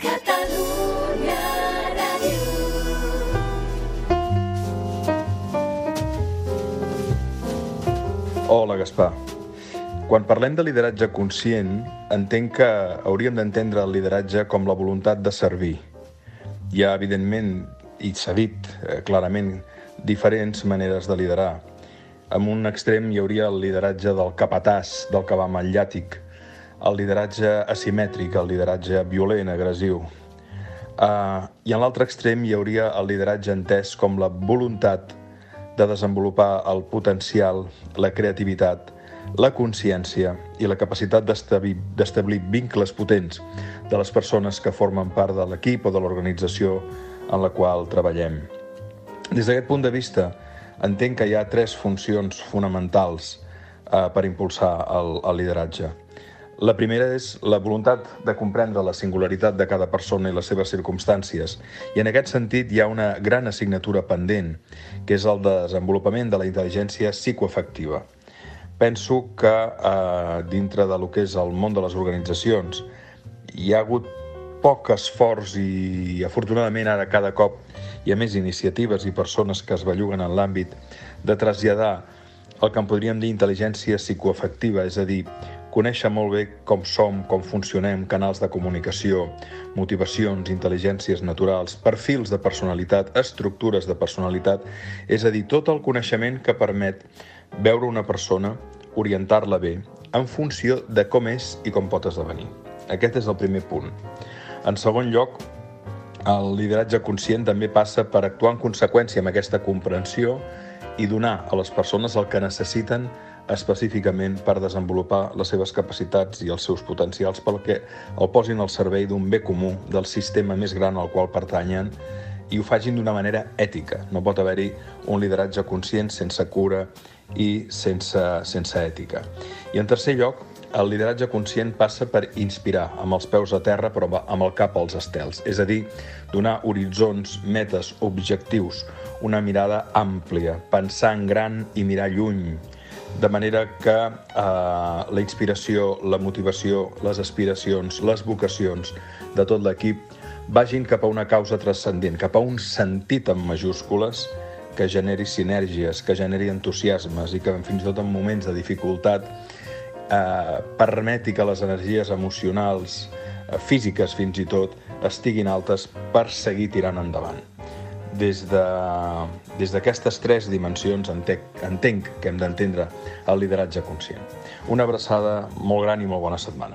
Catalunya Ràdio. Hola, Gaspar. Quan parlem de lideratge conscient, entenc que hauríem d'entendre el lideratge com la voluntat de servir. Hi ha, evidentment, i s'ha dit eh, clarament, diferents maneres de liderar. En un extrem hi hauria el lideratge del capatàs, del cavall llàtic, el lideratge asimètric, el lideratge violent, agressiu. Uh, I en l'altre extrem hi hauria el lideratge entès com la voluntat de desenvolupar el potencial, la creativitat, la consciència i la capacitat d'establir vincles potents de les persones que formen part de l'equip o de l'organització en la qual treballem. Des d'aquest punt de vista, entenc que hi ha tres funcions fonamentals eh, per impulsar el, el lideratge. La primera és la voluntat de comprendre la singularitat de cada persona i les seves circumstàncies. I en aquest sentit hi ha una gran assignatura pendent, que és el de desenvolupament de la intel·ligència psicoafectiva. Penso que eh, dintre de lo que és el món de les organitzacions hi ha hagut poc esforç i afortunadament ara cada cop hi ha més iniciatives i persones que es belluguen en l'àmbit de traslladar el que en podríem dir intel·ligència psicoafectiva, és a dir, conèixer molt bé com som, com funcionem, canals de comunicació, motivacions, intel·ligències naturals, perfils de personalitat, estructures de personalitat, és a dir, tot el coneixement que permet veure una persona, orientar-la bé, en funció de com és i com pot esdevenir. Aquest és el primer punt. En segon lloc, el lideratge conscient també passa per actuar en conseqüència amb aquesta comprensió i donar a les persones el que necessiten específicament per desenvolupar les seves capacitats i els seus potencials perquè el posin al servei d'un bé comú del sistema més gran al qual pertanyen i ho facin d'una manera ètica. No pot haver-hi un lideratge conscient sense cura i sense, sense ètica. I en tercer lloc, el lideratge conscient passa per inspirar amb els peus a terra però amb el cap als estels, és a dir, donar horitzons, metes, objectius, una mirada àmplia, pensar en gran i mirar lluny, de manera que eh, la inspiració, la motivació, les aspiracions, les vocacions de tot l'equip vagin cap a una causa transcendent, cap a un sentit en majúscules que generi sinergies, que generi entusiasmes i que fins i tot en moments de dificultat eh, permeti que les energies emocionals, eh, físiques fins i tot, estiguin altes per seguir tirant endavant. Des d'aquestes de, tres dimensions entenc, entenc que hem d'entendre el lideratge conscient. Una abraçada molt gran i molt bona setmana.